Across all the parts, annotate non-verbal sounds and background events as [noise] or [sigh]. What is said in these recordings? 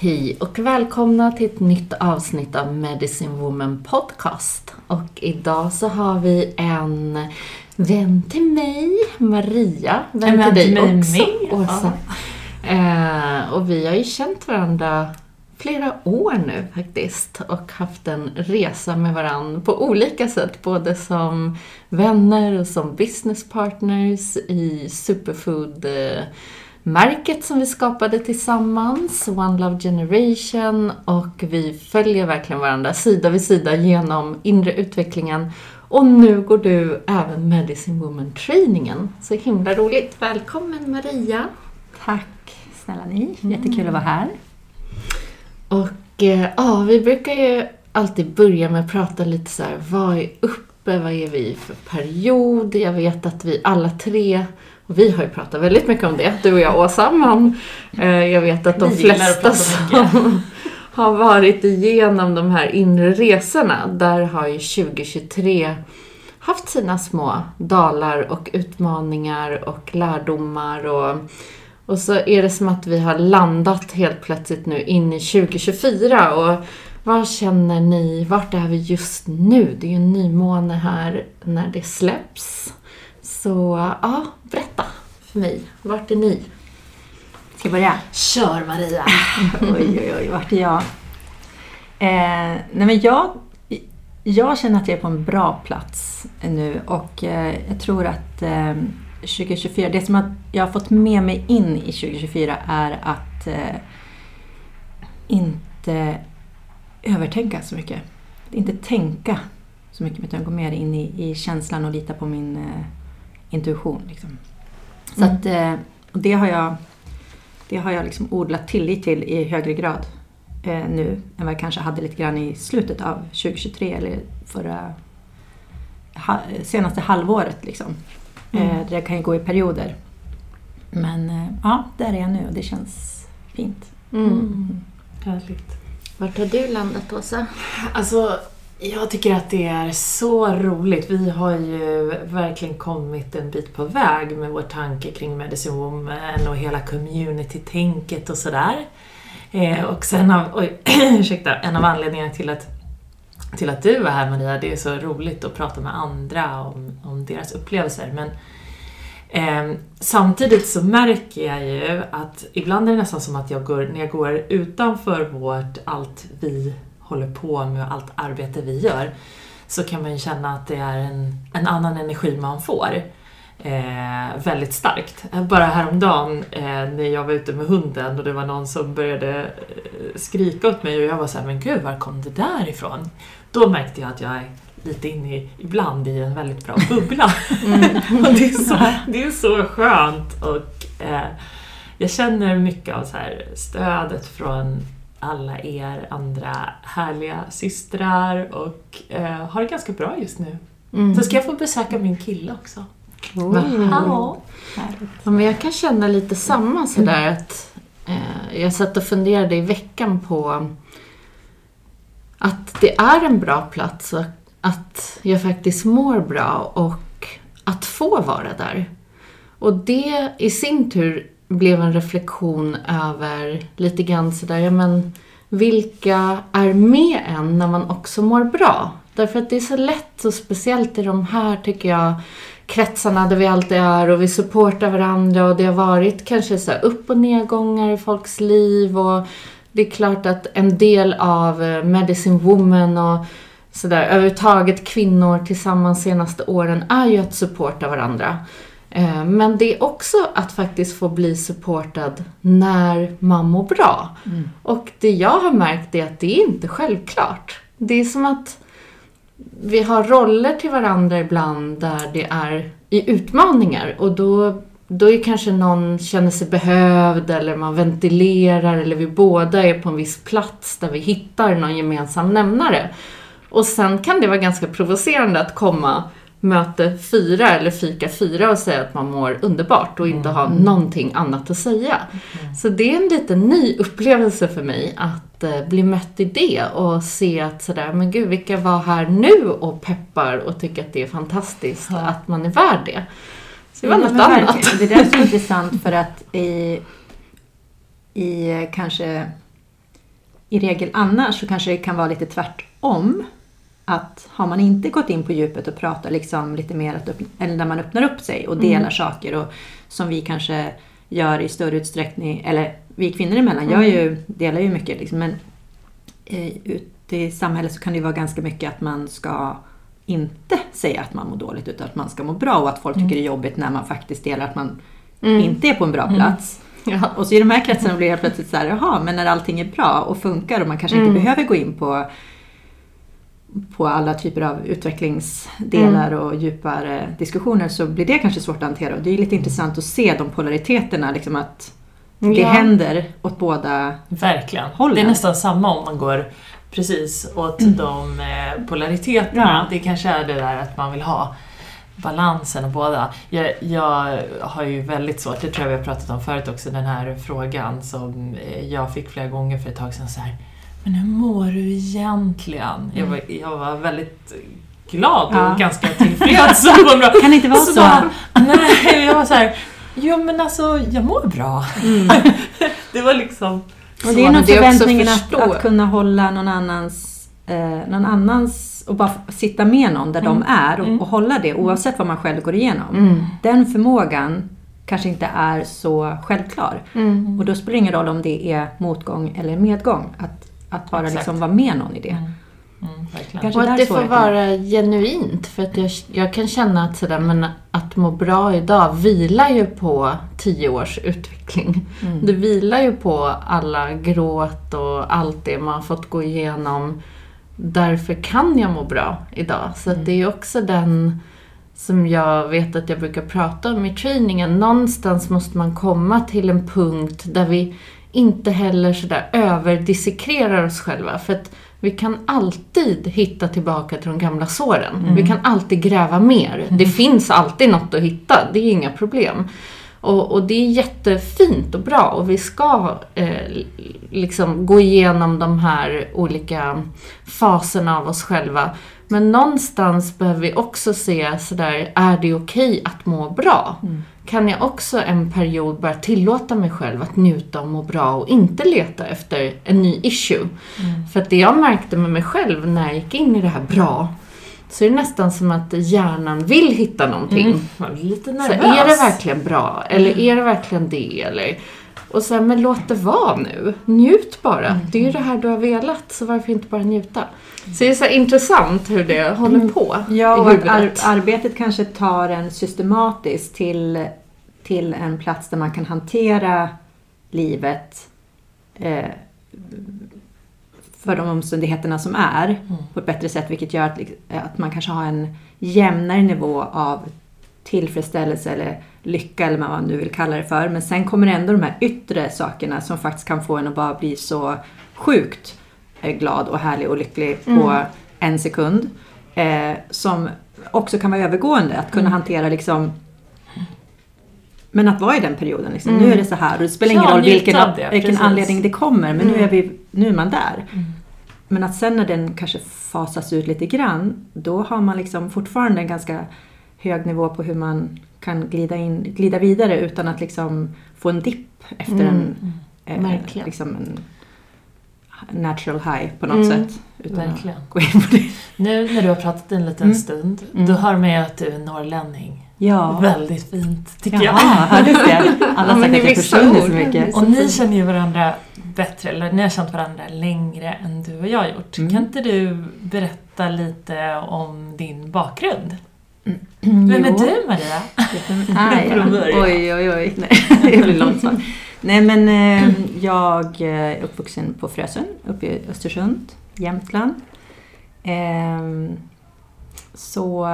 Hej och välkomna till ett nytt avsnitt av Medicine Woman Podcast. Och idag så har vi en vän till mig, Maria. Vän, En till dig mig också, med. Åsa. Eh, och vi har ju känt varandra flera år nu faktiskt och haft en resa med varandra på olika sätt, både som vänner och som business partners i superfood-märket som vi skapade tillsammans, One Love Generation, och vi följer verkligen varandra sida vid sida genom inre utvecklingen. Och nu går du även Medicine Woman-trainingen. Så himla roligt. Välkommen Maria! Tack snälla ni, jättekul att vara här. Och eh, ja, vi brukar ju alltid börja med att prata lite så här, vad är uppe, vad är vi i för period? Jag vet att vi alla tre, och vi har ju pratat väldigt mycket om det, du och jag Åsa, men eh, jag vet att de att flesta som [laughs] har varit igenom de här inre resorna, där har ju 2023 haft sina små dalar och utmaningar och lärdomar och och så är det som att vi har landat helt plötsligt nu in i 2024 och vad känner ni, vart är vi just nu? Det är ju en nymåne här när det släpps. Så ja, berätta för mig, vart är ni? Ska jag börja? Kör Maria! [laughs] oj, oj, oj, vart är jag? Eh, nej men jag, jag känner att jag är på en bra plats nu och eh, jag tror att eh, 2024, det som jag har fått med mig in i 2024 är att eh, inte övertänka så mycket. Inte tänka så mycket utan gå mer in i, i känslan och lita på min eh, intuition. Liksom. Så Mm. att, eh, och det har jag, det har jag liksom odlat tillit till i högre grad eh, nu än vad jag kanske hade lite grann i slutet av 2023 eller förra ha, senaste halvåret. Liksom. Eh, det kan ju gå i perioder. Men eh, ja, där är jag nu och det känns fint. Mm. Härligt. Vart har du landat Åsa? Alltså, jag tycker att det är så roligt. Vi har ju verkligen kommit en bit på väg med vår tanke kring Medicine Woman och hela community-tänket och sådär. Eh, och sen av, oj, [clears throat] ursäkta, en av anledningarna till att, till att du var här Maria, det är så roligt att prata med andra om, om deras upplevelser. Men Eh, samtidigt så märker jag ju att ibland är det nästan som att jag går, när jag går utanför vårt, allt vi håller på med och allt arbete vi gör, så kan man ju känna att det är en, en annan energi man får. Eh, väldigt starkt. Bara häromdagen eh, när jag var ute med hunden och det var någon som började eh, skrika åt mig och jag var såhär, men gud, var kom det där ifrån? Då märkte jag att jag lite inne i, ibland i en väldigt bra bubbla. [laughs] och det, är så, det är så skönt och eh, jag känner mycket av så här stödet från alla er andra härliga systrar och eh, har det ganska bra just nu. Mm. Så ska jag få besöka min kille också. Mm. Ja. Ja, men jag kan känna lite samma sådär att eh, jag satt och funderade i veckan på att det är en bra plats och att jag faktiskt mår bra och att få vara där. Och det i sin tur blev en reflektion över lite grann sådär, ja men vilka är med en när man också mår bra? Därför att det är så lätt och speciellt i de här, tycker jag, kretsarna där vi alltid är och vi supportar varandra och det har varit kanske så här upp och nedgångar i folks liv och det är klart att en del av eh, Medicine Woman och sådär överhuvudtaget kvinnor tillsammans senaste åren är ju att supporta varandra. Eh, Men det är också att faktiskt få bli supportad när man mår bra. Och det jag har märkt är att det är inte självklart. Det är som att vi har roller till varandra ibland där det är i utmaningar och då, då är kanske någon känner sig behövd eller man ventilerar eller vi båda är på en viss plats där vi hittar någon gemensam nämnare. Och sen kan det vara ganska provocerande att komma möte fyra eller fika fyra och säga att man mår underbart och inte ha någonting annat att säga. Så det är en liten ny upplevelse för mig att eh, bli mött i det och se att sådär, men gud vilka var här nu och peppar och tycker att det är fantastiskt att man är värd det. Så det var Ja, något annat. Det där är så intressant för att i, i eh, kanske i regel annars så kanske det kan vara lite tvärtom. Att har man inte gått in på djupet och pratat liksom lite mer, att öppna, eller när man öppnar upp sig och delar saker och som vi kanske gör i större utsträckning, eller vi kvinnor emellan gör ju, delar ju mycket liksom, men eh, ute i samhället så kan det vara ganska mycket att man ska inte säga att man mår dåligt utan att man ska må bra och att folk tycker det är jobbigt när man faktiskt delar att man inte är på en bra plats. Ja. Och så i de här kretsarna blir det plötsligt så här, jaha, men när allting är bra och funkar och man kanske inte behöver gå in på, på alla typer av utvecklingsdelar och djupare diskussioner så blir det kanske svårt att hantera. Och det är lite intressant att se de polariteterna, liksom att det Ja. händer åt båda Verkligen. Hållen. Det är nästan samma om man går precis åt de eh, polariteterna. Ja. Det kanske är det där att man vill ha balansen av båda. Jag, jag har ju väldigt svårt, det tror jag vi har pratat om förut också, den här frågan som eh, jag fick flera gånger för ett tag sedan. Så här, men hur mår du egentligen? Jag, var, jag var väldigt glad och Ja. ganska tillfreds. [laughs] Kan det inte vara så? bara, nej, jag var så här, jo men alltså jag mår bra. [laughs] det var liksom Och det är Så, nog förväntningen att, att kunna hålla någon annans, eh, någon annans och bara sitta med någon där de är och, och hålla det oavsett vad man själv går igenom. Den förmågan kanske inte är så självklar. Och då spelar det ingen roll om det är motgång eller medgång. Att, att bara Exakt. liksom vara med någon i det. Mm. Kanske Och att det får vara genuint. För att jag, jag kan känna att, sådär, men att må bra idag vilar ju på tio års utveckling. Mm. Det vilar ju på alla gråt och allt det man har fått gå igenom. Därför kan jag må bra idag. Så Mm. att det är också den som jag vet att jag brukar prata om i träningen. Någonstans måste man komma till en punkt där vi inte heller sådär överdissekrerar oss själva. För att vi kan alltid hitta tillbaka till de gamla såren. Vi kan alltid gräva mer. Det finns alltid något att hitta, det är inga problem. Och, och det är jättefint och bra och vi ska eh, liksom gå igenom de här olika faserna av oss själva. Men någonstans behöver vi också se sådär, är det okej att må bra? Kan jag också en period bara tillåta mig själv att njuta och må bra och inte leta efter en ny issue? För att det jag märkte med mig själv när jag gick in i det här bra, så är det nästan som att hjärnan vill hitta någonting. Blir lite Så nervös. är det verkligen bra? Eller är det verkligen det? Eller, och sen, men låt det vara nu. Njut bara. Det är ju det här du har velat, så varför inte bara njuta? Så det är så intressant hur det håller på Ja, i och att ar- arbetet kanske tar en systematiskt till, till en plats där man kan hantera livet eh, för de omständigheterna som är Mm. på ett bättre sätt vilket gör att, att man kanske har en jämnare nivå av tillfredsställelse eller lycka eller vad man nu vill kalla det för. Men sen kommer ändå de här yttre sakerna som faktiskt kan få en att bara bli så sjukt eh, glad och härlig och lycklig på en sekund. Eh, som också kan vara övergående, att kunna hantera liksom men att vara i den perioden, liksom. nu är det så här och det spelar ingen Ja, roll vilken, det, vilken anledning det kommer men nu, är vi, nu är man där. Mm. Men att sen när den kanske fasas ut lite grann, då har man liksom fortfarande en ganska hög nivå på hur man kan glida, in, glida vidare utan att liksom få en dipp efter en, eh, verkligen. liksom en natural high på något Mm. sätt. Utan Verkligen. att gå in på det. Nu när du har pratat en liten Mm. stund, Mm. då hör man ju att du är norrlänning. Ja, Väldigt fint, tycker Jaha, jag. hördes det? [laughs] Alla har sagt att jag försvunnit så mycket. Och ni känner ju varandra bättre, eller ni har känt varandra längre än du och jag har gjort. Mm. Kan inte du berätta lite om din bakgrund? Mm, Vem är du Maria? [laughs] Från början. oj, oj, oj. Nej, [laughs] det blir långt svar. Nej, men eh, jag är uppvuxen på Frösön, uppe i Östersund, Jämtland. Eh, så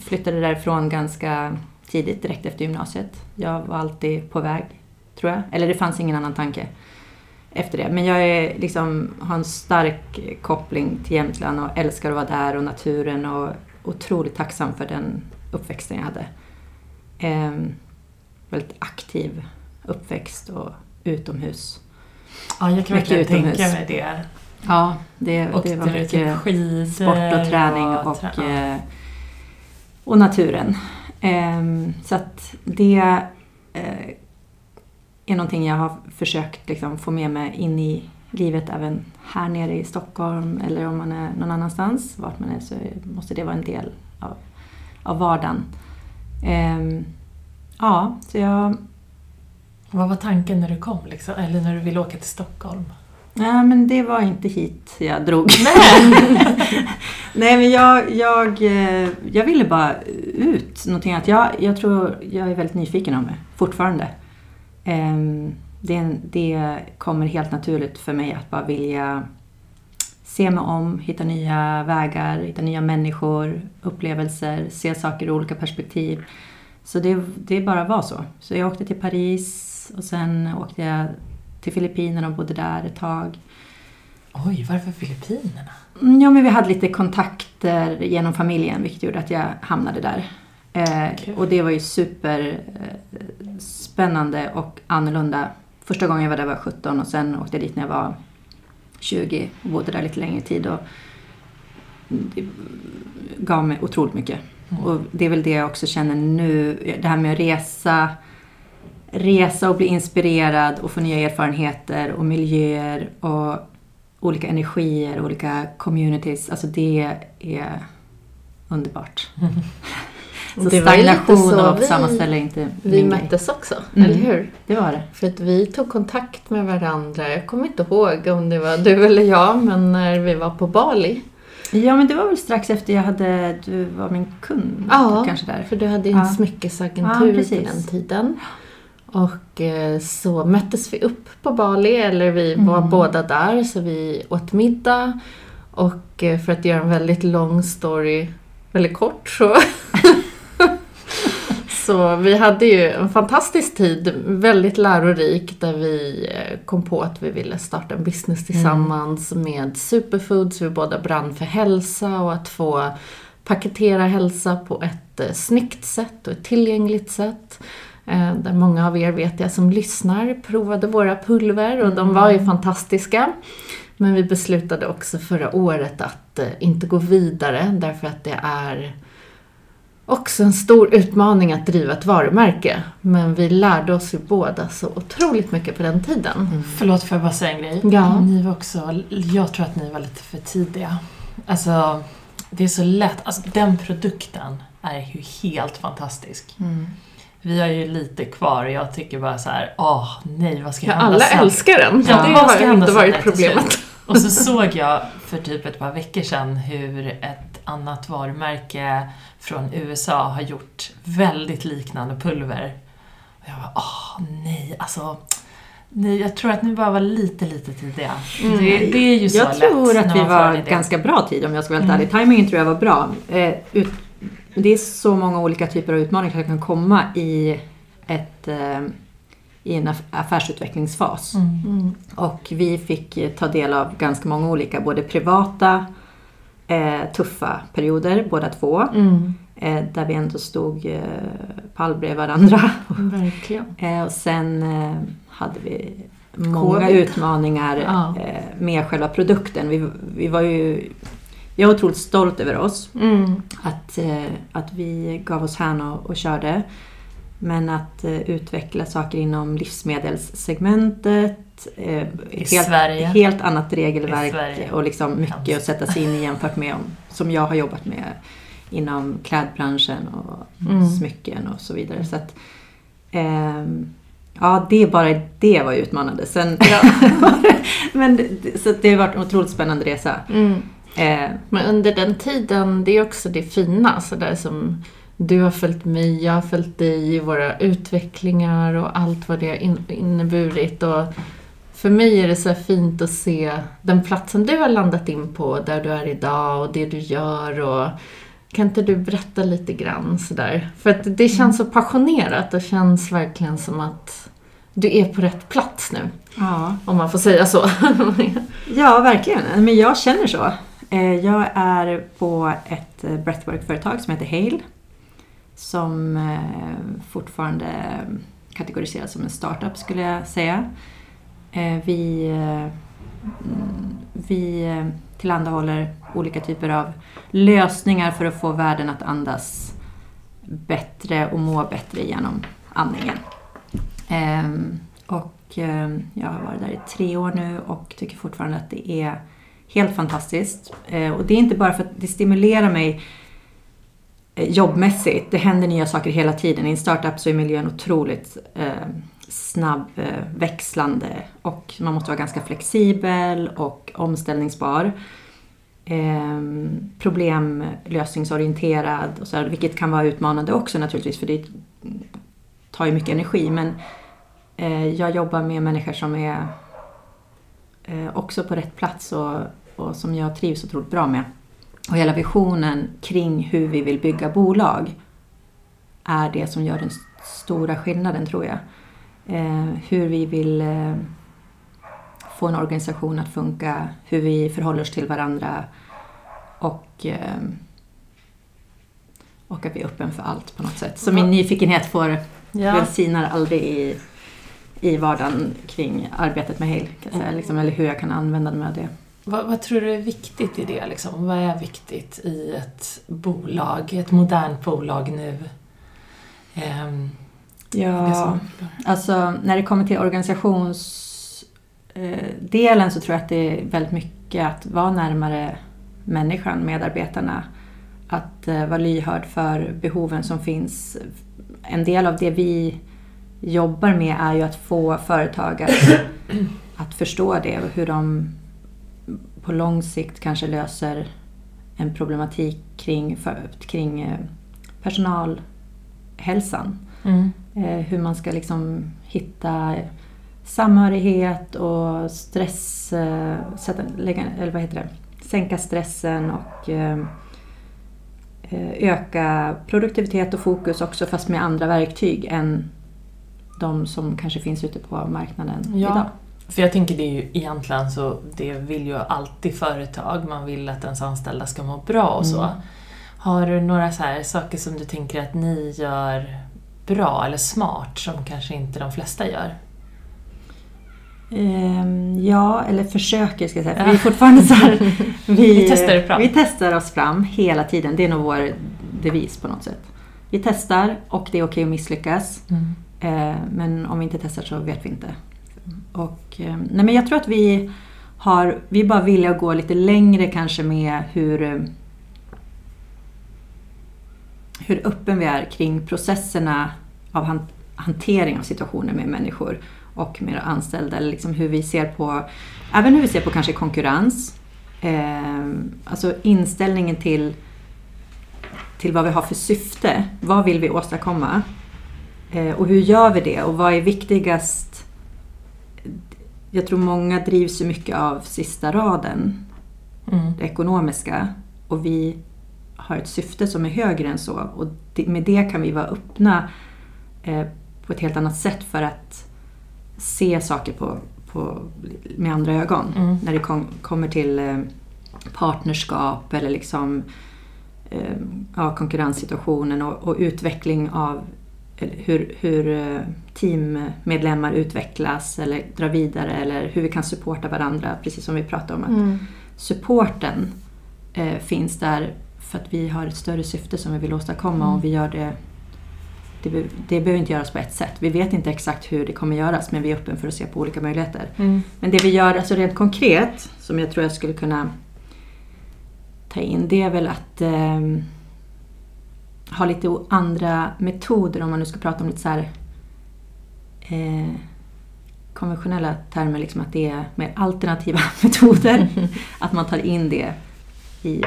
flyttade därifrån ganska tidigt, direkt efter gymnasiet. Jag var alltid på väg, tror jag. Eller det fanns ingen annan tanke efter det. Men jag är, liksom, har en stark koppling till Jämtland och älskar att vara där och naturen och otroligt tacksam för den uppväxten jag hade. Ehm, väldigt aktiv uppväxt och utomhus. Ja, jag kan Mycket verkligen utomhus. tänka mig det. Ja, det, Och det var typ mycket skidor sport och träning och, trä- ja. eh, och naturen. Ehm, så att det eh, är någonting jag har försökt liksom få med mig in i livet även här nere i Stockholm eller om man är någon annanstans. Vart man är så måste det vara en del av, av vardagen. Ehm, ja, så jag Vad var tanken när du kom, liksom? eller när du ville åka till Stockholm? Nej, men det var inte hit jag drog. Nej, [laughs] men jag, jag, eh, jag ville bara ut någonting annat. Jag, jag tror jag är väldigt nyfiken om det, fortfarande. Ehm, Det, det kommer helt naturligt för mig att bara vilja se mig om, hitta nya vägar, hitta nya människor, upplevelser, se saker ur olika perspektiv. Så det, det bara var så. Så jag åkte till Paris och sen åkte jag till Filippinerna och bodde där ett tag. Oj, varför Filippinerna? Mm, Ja, men vi hade lite kontakter genom familjen vilket gjorde att jag hamnade där. Eh, och det var ju super eh, och annorlunda. Första gången jag var där var jag 17 och sen åkte jag dit när jag var 20 och bodde där lite längre tid. Och det gav mig otroligt mycket. Mm. Och det är väl det jag också känner nu, det här med att resa, resa och bli inspirerad och få nya erfarenheter och miljöer och olika energier, olika communities. Alltså det är underbart. [laughs] Så Det var stagnation så och vi- samma ställe inte Vi möttes också, Mm. eller hur? Det var det. För att vi tog kontakt med varandra, jag kommer inte ihåg om det var du eller jag, men när vi var på Bali. Ja, men det var väl strax efter jag hade, du var min kund Ja, kanske där. För du hade en Ja. smyckesagentur Ja, på den tiden. Och eh, så möttes vi upp på Bali, eller vi var Mm. båda där, så vi åt middag. Och eh, för att göra en väldigt lång story väldigt kort så [laughs] Så vi hade ju en fantastisk tid, väldigt lärorik, där vi eh, kom på att vi ville starta en business tillsammans med superfoods. Vi båda brann för hälsa och att få paketera hälsa på ett eh, snyggt sätt och ett tillgängligt sätt. Eh, där många av er vet jag som lyssnar provade våra pulver och de var ju fantastiska. Men vi beslutade också förra året att inte gå vidare därför att det är också en stor utmaning att driva ett varumärke. Men vi lärde oss ju båda så otroligt mycket på den tiden. Förlåt, får jag bara säga en grej? Ja. Ni var också, jag tror att ni var lite för tidiga. Alltså, det är så lätt. Alltså, den produkten är ju helt fantastisk. Mm. Vi har ju lite kvar och jag tycker bara så här, åh nej, vad ska Ja, hända alla sen? älskar den. Ja, det har ju inte varit problemet. Och så såg jag för typ ett par veckor sedan hur ett annat varumärke från USA har gjort väldigt liknande pulver. Och jag bara, åh nej, alltså Nej, jag tror att ni bara var lite, lite tidiga. Mm. Det, det, är ju så Jag lätt tror att vi var ganska bra tid om jag ska vara helt mm. ärlig. Timingen tror jag var bra. Eh, ut, det är så många olika typer av utmaningar som kan komma i, ett, eh, i en affärsutvecklingsfas. Mm. Och vi fick ta del av ganska många olika, både privata, eh, tuffa perioder båda två. Mm. Eh, där vi ändå stod eh, pall bredvid varandra. Verkligen. [laughs] eh, och sen eh, hade vi många COVID. utmaningar ja. Eh, med själva produkten. Vi, vi var ju jag är otroligt stolt över oss. Mm. Att, eh, att vi gav oss hän och, och körde. Men att uh, utveckla saker inom livsmedelssegmentet. I helt, helt annat regelverk och liksom mycket att sätta sig in i jämfört med om, som jag har jobbat med inom klädbranschen och mm. smycken och så vidare. Så att, um, Ja, det bara det var utmanande. Sen, ja. [laughs] men, så det har varit en otroligt spännande resa. Mm. Eh, men under den tiden, det är också det fina, så där som du har följt mig, jag har följt dig i våra utvecklingar och allt vad det har inneburit. Och för mig är det så fint att se den platsen du har landat in på, där du är idag och det du gör. Och kan inte du berätta lite grann sådär? För att det känns så passionerat och känns verkligen som att du är på rätt plats nu. Ja. Om man får säga så. [laughs] ja, verkligen. Men jag känner så. Eh, jag är på ett eh, breathwork-företag som heter Hale. Som eh, fortfarande kategoriseras som en startup skulle jag säga. Eh, vi, eh, vi tillhandahåller olika typer av lösningar för att få världen att andas bättre och må bättre genom andningen. Ehm, och jag har varit där i tre år nu och tycker fortfarande att det är Helt fantastiskt. Och det är inte bara för att det stimulerar mig Eh, jobbmässigt. Det händer nya saker hela tiden. I en startup så är miljön otroligt eh, snabbväxlande eh, och man måste vara ganska flexibel och omställningsbar. Eh, problemlösningsorienterad, och så här, vilket kan vara utmanande också naturligtvis för det tar ju mycket energi. Men eh, jag jobbar med människor som är eh, också på rätt plats och, och som jag trivs otroligt bra med. Och hela visionen kring hur vi vill bygga bolag är det som gör den stora skillnaden tror jag. Eh, hur vi vill eh, få en organisation att funka, hur vi förhåller oss till varandra och, eh, och att vi är öppen för allt på något sätt. Så min nyfikenhet får ja. välsignar aldrig i i vardagen kring arbetet med Hale. Kan liksom, eller hur jag kan använda mig av det. Vad, vad, tror du är viktigt i det? Liksom? Vad är viktigt i ett bolag, ett modernt bolag nu? Um, ja, alltså när det kommer till organisationsdelen eh, så tror jag att det är väldigt mycket att vara närmare människan, medarbetarna. Att eh, vara lyhörd för behoven som finns. En del av det vi jobbar med är ju att få företag att, att förstå det och hur de på lång sikt kanske löser en problematik kring, för, kring eh, personalhälsan. Mm. Eh, hur man ska liksom hitta samhörighet och stress, eh, sätta, lägga, eller vad heter det? sänka stressen och öka produktivitet och fokus också fast med andra verktyg än de som kanske finns ute på marknaden ja. idag. För jag tänker det är ju egentligen så, det vill ju alltid företag, man vill att ens anställda ska må bra och så. Mm. Har du några så här saker som du tänker att ni gör bra eller smart som kanske inte de flesta gör? Um, ja, eller försöker ska jag säga. För vi är [laughs] fortfarande så här, vi, vi, testar fram. vi testar oss fram hela tiden. Det är nog vår devis på något sätt. Vi testar och det är okej att misslyckas. Mm. Eh, men om vi inte testar så vet vi inte. Och, eh, nej men jag tror att vi har, vi bara vilja gå lite längre kanske med hur, eh, hur öppen vi är kring processerna av hantering av situationer med människor och med anställda. Eller liksom hur vi ser på, även hur vi ser på kanske konkurrens. Eh, alltså inställningen till, till vad vi har för syfte. Vad vill vi åstadkomma? Eh, och hur gör vi det och vad är viktigast jag tror många drivs ju mycket av sista raden, Mm. det ekonomiska. Och vi har ett syfte som är högre än så. Och med det kan vi vara öppna eh, på ett helt annat sätt för att se saker på, på, med andra ögon. Mm. När det kom, kommer till eh, partnerskap eller liksom, eh, ja, konkurrenssituationen och, och utveckling av hur, hur eh, teammedlemmar utvecklas eller drar vidare eller hur vi kan supporta varandra. Precis som vi pratade om. att Mm. supporten eh, finns där för att vi har ett större syfte som vi vill åstadkomma Mm. och vi gör det det, be- det behöver inte göras på ett sätt. Vi vet inte exakt hur det kommer göras men vi är öppna för att se på olika möjligheter. Mm. Men det vi gör alltså rent konkret, som jag tror jag skulle kunna ta in, det är väl att ehm, ha lite andra metoder om man nu ska prata om lite så här eh, konventionella termer, liksom att det är mer alternativa [laughs] metoder. [laughs] Att man tar in det i,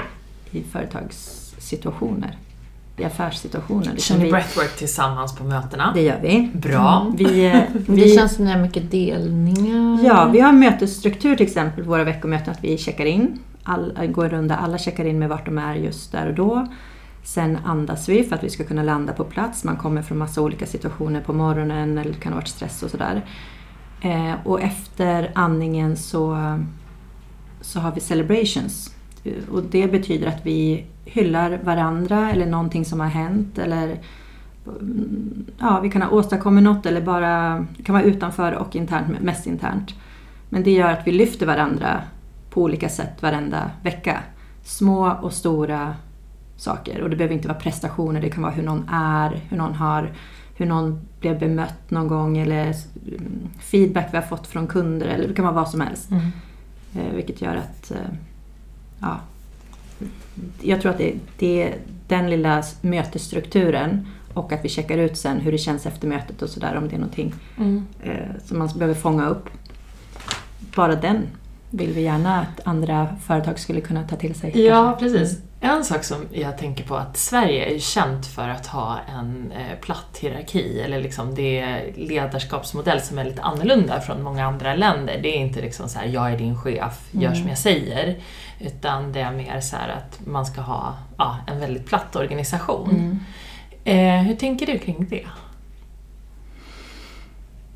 i företagssituationer, i affärssituationer. Kör ni vi, breathwork tillsammans på mötena? det gör vi. Bra. Vi, [laughs] eh, Det vi, känns som ni har mycket delningar. Ja, vi har mötesstruktur till exempel våra veckomöten att vi checkar in. All, går en runda, alla checkar in med vart de är just där och då. Sen andas vi för att vi ska kunna landa på plats. Man kommer från massa olika situationer på morgonen eller det kan ha varit stress och sådär. Eh, och efter andningen så, så har vi celebrations. Och det betyder att vi hyllar varandra eller någonting som har hänt eller ja, vi kan ha åstadkommit något eller bara, kan vara utanför och internt, mest internt. Men det gör att vi lyfter varandra på olika sätt varenda vecka. Små och stora saker. Och det behöver inte vara prestationer, det kan vara hur någon är, hur någon har hur någon blev bemött någon gång eller feedback vi har fått från kunder eller det kan vara vad som helst. Mm. Eh, vilket gör att, eh, ja, jag tror att det, det är den lilla mötesstrukturen och att vi checkar ut sen hur det känns efter mötet och sådär om det är någonting Mm. eh, som man behöver fånga upp. Bara den vill vi gärna att andra företag skulle kunna ta till sig. Ja, kanske. precis. En sak som jag tänker på att Sverige är ju känt för att ha en eh, platt hierarki, eller liksom det ledarskapsmodell som är lite annorlunda från många andra länder. Det är inte liksom så här, jag är din chef, gör Mm. som jag säger. Utan det är mer så här att man ska ha ja, en väldigt platt organisation. Mm. Eh, hur tänker du kring det?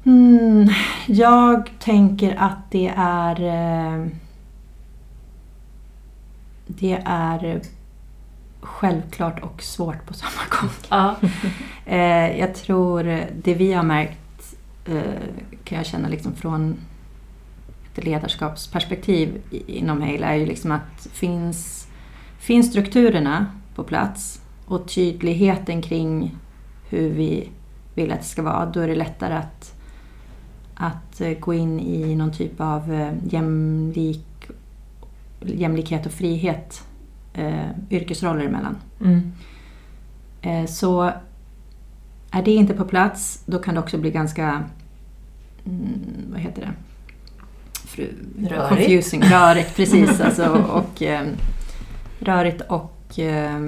Mm, jag tänker att det är... eh, Det är självklart och svårt på samma [laughs] gång. Ja. Eh, jag tror det vi har märkt eh, kan jag känna liksom från ett ledarskapsperspektiv inom Hail är ju liksom att finns, finns strukturerna på plats och tydligheten kring hur vi vill att det ska vara, då är det lättare att, att eh, gå in i någon typ av eh, jämlik, jämlikhet och frihet eh, yrkesroller emellan. Mm. Eh, Så är det inte på plats, då kan det också bli ganska... Mm, vad heter det? Fru, Rörigt. Confusing. Rörigt, precis. alltså, [laughs] och, eh, rörigt och eh,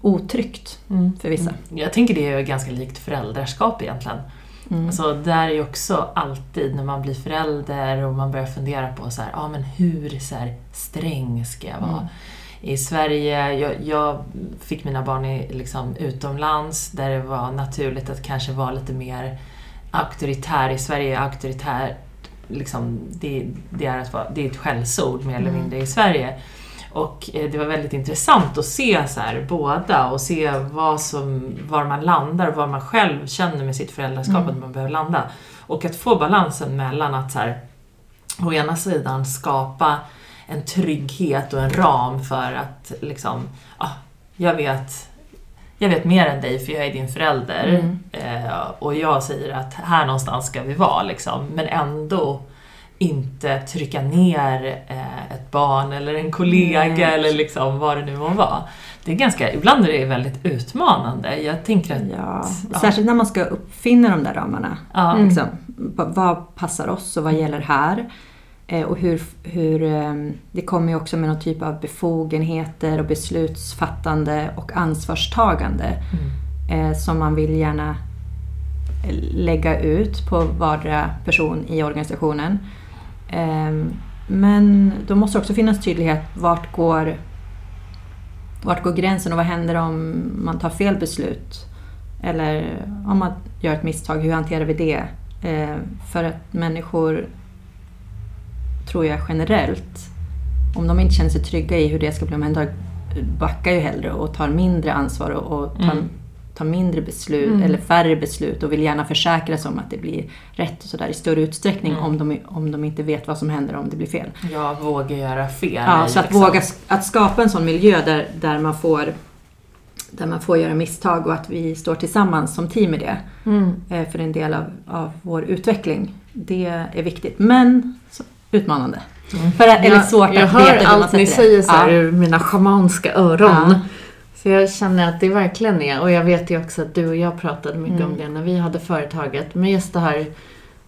otryggt Mm. för vissa. Jag tänker det är ganska likt föräldraskap egentligen. Mm. Alltså, där är ju också alltid när man blir förälder och man börjar fundera på så här, ah, men hur så här, sträng ska jag vara? Mm. I Sverige, jag, jag fick mina barn i, liksom, utomlands där det var naturligt att kanske vara lite mer auktoritär. I Sverige är auktoritär, liksom, det, det, är att vara, det är ett skällsord mer eller Mm. mindre i Sverige. Och eh, det var väldigt intressant att se så här, båda och se vad som, var man landar och vad man själv känner med sitt föräldraskap Mm. att man behöver landa. Och att få balansen mellan att så här, å ena sidan skapa en trygghet och en ram för att liksom, ah, jag vet jag vet mer än dig för jag är din förälder Mm. eh, och jag säger att här någonstans ska vi vara liksom, men ändå inte trycka ner eh, ett barn eller en kollega Nej. eller liksom vad det nu må vara. Det är ganska, ibland är det väldigt utmanande. Jag tänker att... Ja, ja. särskilt när man ska uppfinna de där ramarna. Ja. Liksom, v- vad passar oss och vad gäller här? Eh, och hur, hur, eh, det kommer ju också med någon typ av befogenheter och beslutsfattande och ansvarstagande Mm. eh, som man vill gärna lägga ut på vardera person i organisationen. Ehm, men då måste det också finnas tydlighet. Vart går, vart går gränsen och vad händer om man tar fel beslut? Eller om man gör ett misstag, hur hanterar vi det? Ehm, för att människor, tror jag generellt, om de inte känner sig trygga i hur det ska bli omhändertaget, backar ju hellre och tar mindre ansvar och, och tar, mm tar mindre beslut mm. eller färre beslut och vill gärna försäkra sig om att det blir rätt och sådär i större utsträckning mm. om, de, om de inte vet vad som händer om det blir fel. Ja, våga göra fel. Ja, så att liksom. våga att skapa en sån miljö där, där man får där man får göra misstag och att vi står tillsammans som team i det. Mm. Eh, för en del av, av vår utveckling. Det är viktigt. Men utmanande. Mm. För, eller jag, svårt att jag hör veta allt ni säger så här ja. ur mina schamanska öron. Ja. Så jag känner att det verkligen är, och jag vet ju också att du och jag pratade mycket mm. om det när vi hade företaget. Men just det här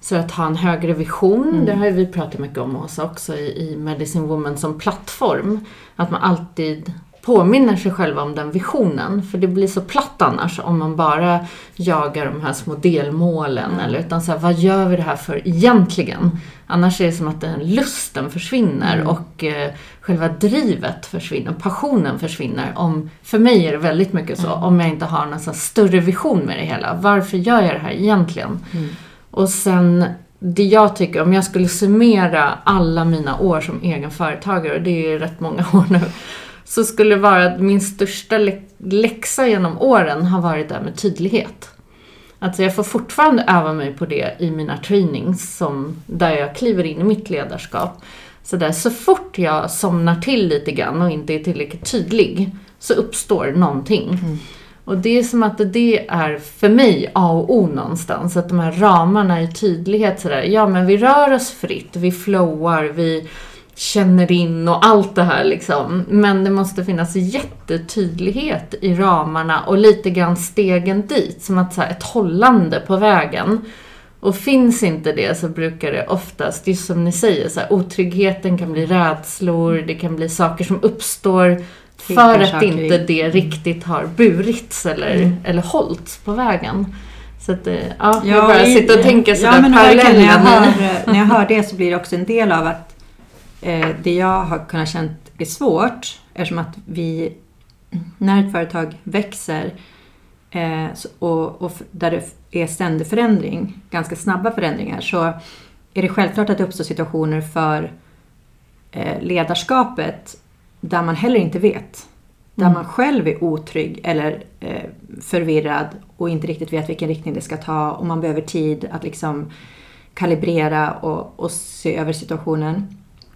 så att ha en högre vision, mm. det har vi pratat mycket om oss också i, i Medicine Woman som plattform. Att man alltid påminner sig själva om den visionen. För det blir så platt annars om man bara jagar de här små delmålen. Mm. Eller, utan så här, vad gör vi det här för egentligen? Annars är det som att den lusten försvinner mm. och eh, själva drivet försvinner, passionen försvinner. Om, för mig är det väldigt mycket så, mm. om jag inte har någon större vision med det hela. Varför gör jag det här egentligen? Mm. Och sen det jag tycker, om jag skulle summera alla mina år som egen företagare, och det är rätt många [laughs] år nu, så skulle det vara att min största läxa genom åren har varit det här med tydlighet. Alltså jag får fortfarande öva mig på det i mina trainings som, där jag kliver in i mitt ledarskap. Så, där, så fort jag somnar till lite grann och inte är tillräckligt tydlig så uppstår någonting. Mm. Och det är som att det är för mig A och O någonstans. Att de här ramarna i tydlighet sådär. Ja men vi rör oss fritt, vi flowar, vi känner in och allt det här liksom. Men det måste finnas jättetydlighet i ramarna och lite grann stegen dit. Som att så här, ett hållande på vägen. Och finns inte det så brukar det oftast, just som ni säger, så här, otryggheten kan bli rädslor, det kan bli saker som uppstår för att inte det riktigt har burits eller, mm. eller hållits på vägen. Så att, eh, ja, ja jag bara sitter och tänker sådär ja, men parallellen. När jag, hör, när jag hör det så blir det också en del av att det jag har kunnat känna är svårt, eftersom att vi, när ett företag växer eh, och, och, där det är ständig förändring, ganska snabba förändringar, så är det självklart att det uppstår situationer för eh, ledarskapet där man heller inte vet. Där mm. man själv är otrygg eller eh, förvirrad och inte riktigt vet vilken riktning det ska ta och man behöver tid att liksom kalibrera och, och se över situationen.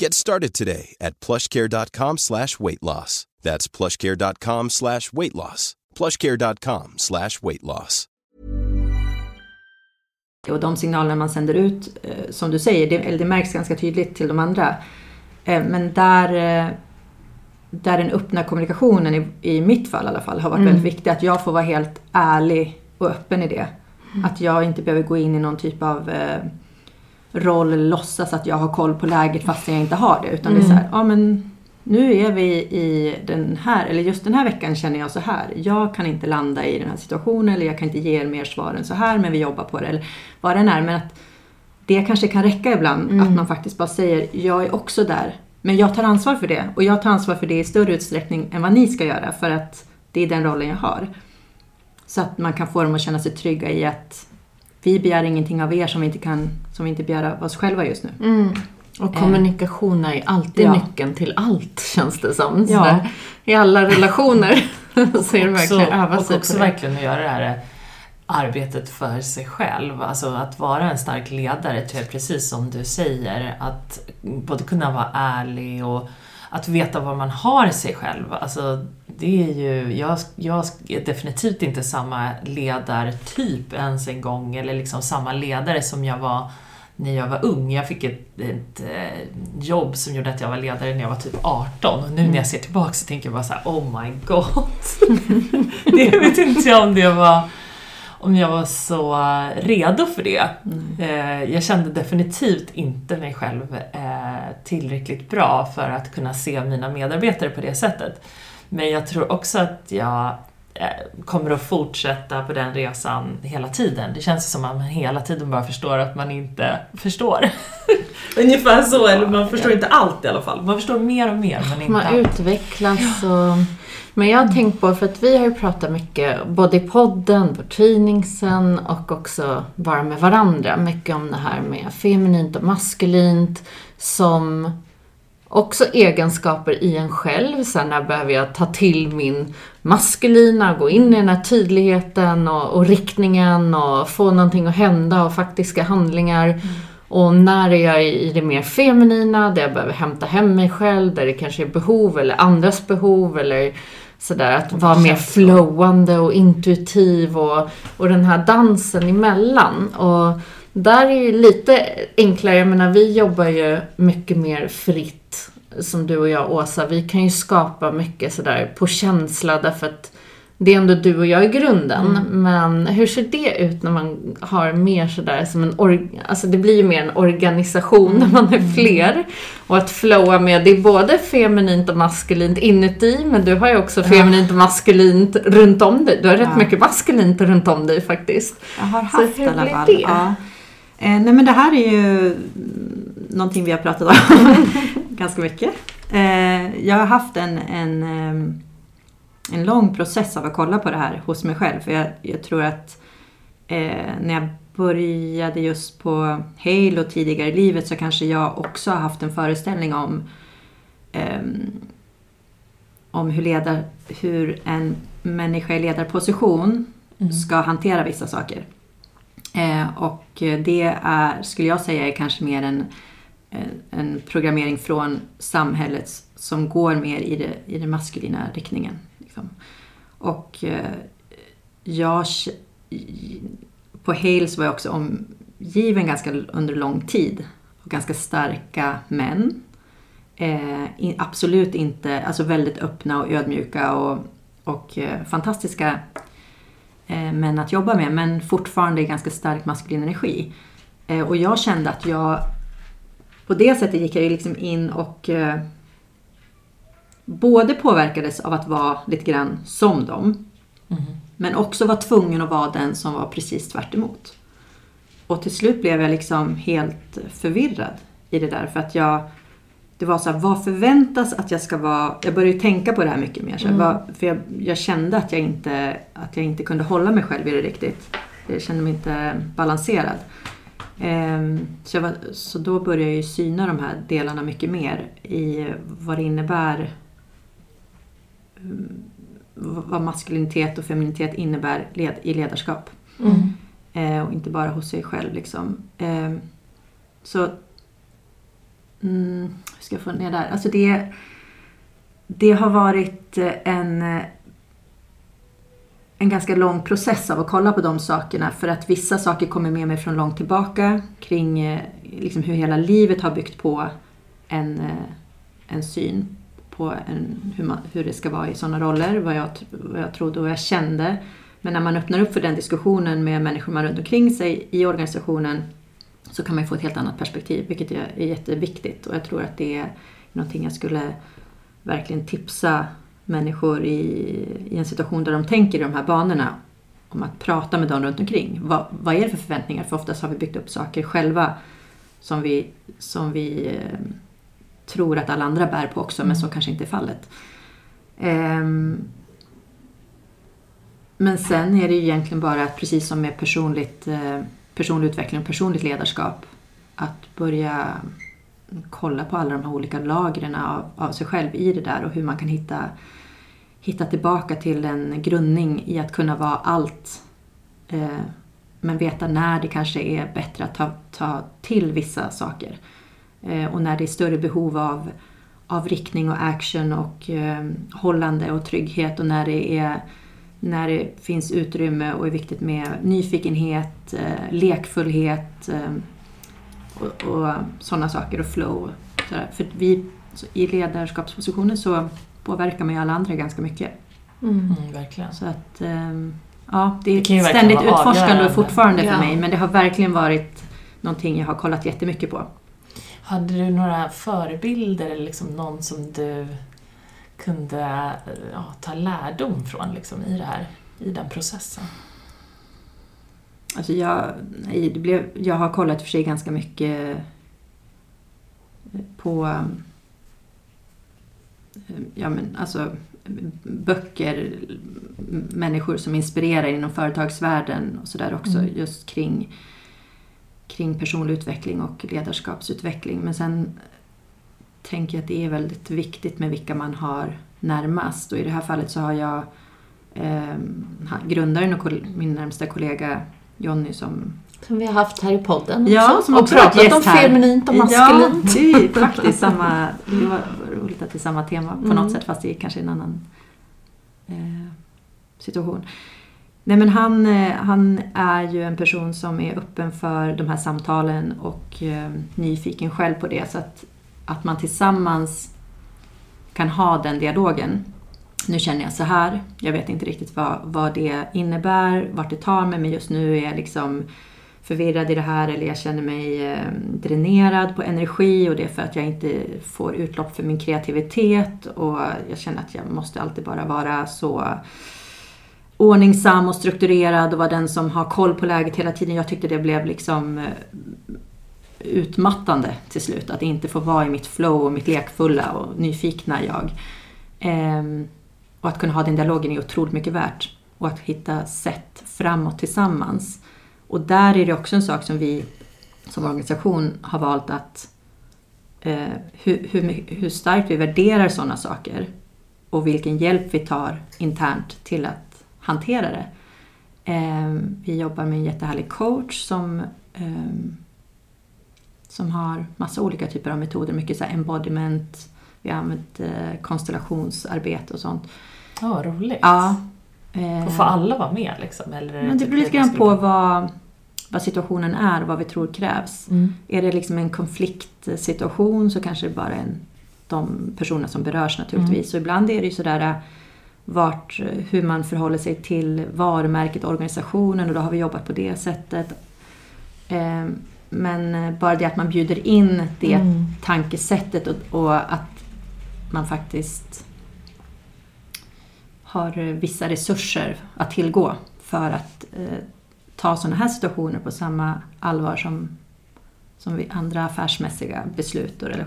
Get started today at plushcare.com slash weight loss. That's plushcare.com slash weight loss. plushcare.com slash weight loss. Och de signalerna man sänder ut, eh, som du säger, det, det märks ganska tydligt till de andra. Eh, men där, eh, där den öppna kommunikationen, i, i mitt fall i alla fall, har varit mm. väldigt viktig. Att jag får vara helt ärlig och öppen i det. Mm. Att jag inte behöver gå in i någon typ av roll låtsas att jag har koll på läget fast jag inte har det. Utan mm. det är så här, ja men nu är vi i den här, eller just den här veckan känner jag så här. Jag kan inte landa i den här situationen eller jag kan inte ge er mer svar än så här men vi jobbar på det. Eller vad det än är. Men att det kanske kan räcka ibland mm. att man faktiskt bara säger, jag är också där. Men jag tar ansvar för det och jag tar ansvar för det i större utsträckning än vad ni ska göra för att det är den rollen jag har. Så att man kan få dem att känna sig trygga i att vi begär ingenting av er som vi inte, kan, som vi inte begär av oss själva just nu. Mm. Och kommunikation är alltid Ja. nyckeln till allt, känns det som. Ja. I alla relationer [laughs] så är det också, verkligen öva och sig också på det. verkligen att göra det här arbetet för sig själv. Alltså att vara en stark ledare, tror jag, precis som du säger. Att både kunna vara ärlig och att veta vad man har i sig själv. Alltså, det är ju, jag, jag är definitivt inte samma ledartyp ens en gång, eller liksom samma ledare som jag var när jag var ung. Jag fick ett, ett eh, jobb som gjorde att jag var ledare när jag var typ 18 och nu när jag ser tillbaka så tänker jag bara så här: oh my god. [laughs] det vet inte jag om det var om jag var så redo för det. Eh, Jag kände definitivt inte mig själv eh, tillräckligt bra för att kunna se mina medarbetare på det sättet. Men jag tror också att jag eh, kommer att fortsätta på den resan hela tiden. Det känns som att man hela tiden bara förstår att man inte förstår. [laughs] Ungefär så, eller man förstår inte allt i alla fall. Man förstår mer och mer, men inte Man allt. utvecklas och... Men jag har tänkt på, för att vi har ju pratat mycket, både i podden, på tidningsen och också bara med varandra, mycket om det här med feminint och maskulint som också egenskaper i en själv. Sen när behöver jag ta till min maskulina, gå in i den här tydligheten och, och riktningen och få någonting att hända och faktiska handlingar. Och när är jag i det mer feminina, där jag behöver hämta hem mig själv, där det kanske är behov eller andras behov eller sådär. Att vara mer flowande och intuitiv och, och den här dansen emellan. Och där är ju lite enklare, jag menar vi jobbar ju mycket mer fritt som du och jag Åsa. Vi kan ju skapa mycket sådär på känsla därför att det är ändå du och jag i grunden. Men hur ser det ut när man har mer sådär som en org... Alltså det blir ju mer en organisation när man är fler. Och att flowa med, det är både feminint och maskulint inuti, men du har ju också feminint och maskulint runt om dig. Du har rätt Ja. mycket maskulint runt om dig faktiskt. Jag har Så haft hur i alla blir det? Ja. Eh, nej men det här är ju mm, någonting vi har pratat om [laughs] ganska mycket. Eh, jag har haft en, en, ehm, en lång process av att kolla på det här hos mig själv. För jag, jag tror att eh, när jag började just på Halo tidigare i livet så kanske jag också har haft en föreställning om ehm, om hur, ledar, hur en människa i ledarposition ska hantera vissa saker. Eh, och det är, skulle jag säga, är kanske mer en, en- en programmering från samhället som går mer i, det, i den maskulina riktningen. Liksom. Och eh, jag, på Hales var jag också omgiven ganska under lång tid av ganska starka män. Eh, in, absolut inte, alltså väldigt öppna och ödmjuka och, och eh, fantastiska eh, män att jobba med men fortfarande ganska stark maskulin energi. Eh, och jag kände att jag på det sättet gick jag ju liksom in och eh, både påverkades av att vara lite grann som dem men också var tvungen att vara den som var precis tvärt emot. Och till slut blev jag liksom helt förvirrad i det där för att jag det var så här, vad förväntas att jag ska vara? Jag började tänka på det här mycket mer. Så här, vad, för jag, jag kände att jag, inte, att jag inte kunde hålla mig själv i det riktigt. Jag kände mig inte balanserad. Ehm, så, var, så då började jag ju syna de här delarna mycket mer i vad det innebär. Mm, Vad maskulinitet och feminitet innebär led, i ledarskap. Eh, och inte bara hos sig själv. Liksom. Ehm, så Mm, hur ska jag få ner där? Alltså det, det har varit eh, en, eh, en ganska lång process av att kolla på de sakerna för att vissa saker kommer med mig från långt tillbaka kring eh, liksom hur hela livet har byggt på en, eh, en syn på en, hur, man, hur det ska vara i sådana roller, vad jag, vad jag trodde och vad jag kände. Men när man öppnar upp för den diskussionen med människor man runt omkring sig i organisationen så kan man ju få ett helt annat perspektiv, vilket är, jätteviktigt. Och jag tror att det är någonting jag skulle verkligen tipsa människor i, i en situation där de tänker i de här banorna om att prata med dem runt omkring. Vad, vad är det för förväntningar? För oftast har vi byggt upp saker själva som vi, som vi eh, tror att alla andra bär på också, men så kanske inte är fallet. Ehm, men sen är det ju egentligen bara att precis som med personligt, eh, personlig utveckling och personligt ledarskap att börja kolla på alla de här olika lagren av, av sig själv i det där och hur man kan hitta, hitta tillbaka till en grundning i att kunna vara allt. Eh, men veta när det kanske är bättre att ta, ta till vissa saker. Eh, och när det är större behov av, av riktning och action och eh, hållande och trygghet och när det är när det finns utrymme och är viktigt med nyfikenhet, eh, lekfullhet eh, och, och sådana saker och flow. För vi, i ledarskapspositioner så påverkar man ju alla andra ganska mycket. Mm, verkligen. Så att, eh, ja, det är Det verkligen ständigt utforskande avgörande. fortfarande för Ja. mig men det har verkligen varit någonting jag har kollat jättemycket på. Hade du några förebilder eller liksom någon som du kunde ja, ta lärdom från liksom, i, det här, i den processen? Alltså jag, nej, det blev, jag har kollat för sig ganska mycket på eh, ja, men alltså, böcker, människor som inspirerar inom företagsvärlden och sådär också Mm. just kring, kring personlig utveckling och ledarskapsutveckling. Men sen tänker jag att det är väldigt viktigt med vilka man har närmast och i det här fallet så har jag eh, grundaren och min närmsta kollega Jonny som Som vi har haft här i podden Ja, också. som och också pratat om här. feminint och Ja, maskulint. det är faktiskt samma... Det var roligt att det är samma tema på Mm. något sätt fast i kanske en annan eh, situation. Nej men han, eh, han är ju en person som är öppen för de här samtalen och eh, nyfiken själv på det. Så att, att man tillsammans kan ha den dialogen. Nu känner jag så här, jag vet inte riktigt vad, vad det innebär, vart det tar mig, men just nu är jag liksom förvirrad i det här eller jag känner mig eh, dränerad på energi och det är för att jag inte får utlopp för min kreativitet och jag känner att jag måste alltid bara vara så ordningsam och strukturerad och vara den som har koll på läget hela tiden. Jag tyckte det blev liksom eh, utmattande till slut. Att inte få vara i mitt flow och mitt lekfulla och nyfikna jag. Ehm, och att kunna ha den dialogen är otroligt mycket värt. Och att hitta sätt framåt tillsammans. Och där är det också en sak som vi som organisation har valt att eh, hur, hur, hur starkt vi värderar sådana saker och vilken hjälp vi tar internt till att hantera det. Eh, vi jobbar med en jättehärlig coach som, eh, som har massa olika typer av metoder, mycket så embodiment, vi har använt eh, konstellationsarbete och sånt. Ja, vad roligt. Ja. Och får alla vara med liksom? Eller men det typ beror lite grann på vad, vad situationen är och vad vi tror krävs. Mm. Är det liksom en konfliktsituation så kanske det bara är en, de personer som berörs naturligtvis. Så ibland är det ju sådär vart, hur man förhåller sig till varumärket, organisationen och då har vi jobbat på det sättet. Eh, Men eh, bara det att man bjuder in det Mm. tankesättet och, och att man faktiskt har eh, vissa resurser att tillgå för att eh, ta sådana här situationer på samma allvar som, som vid andra affärsmässiga beslut. och Eller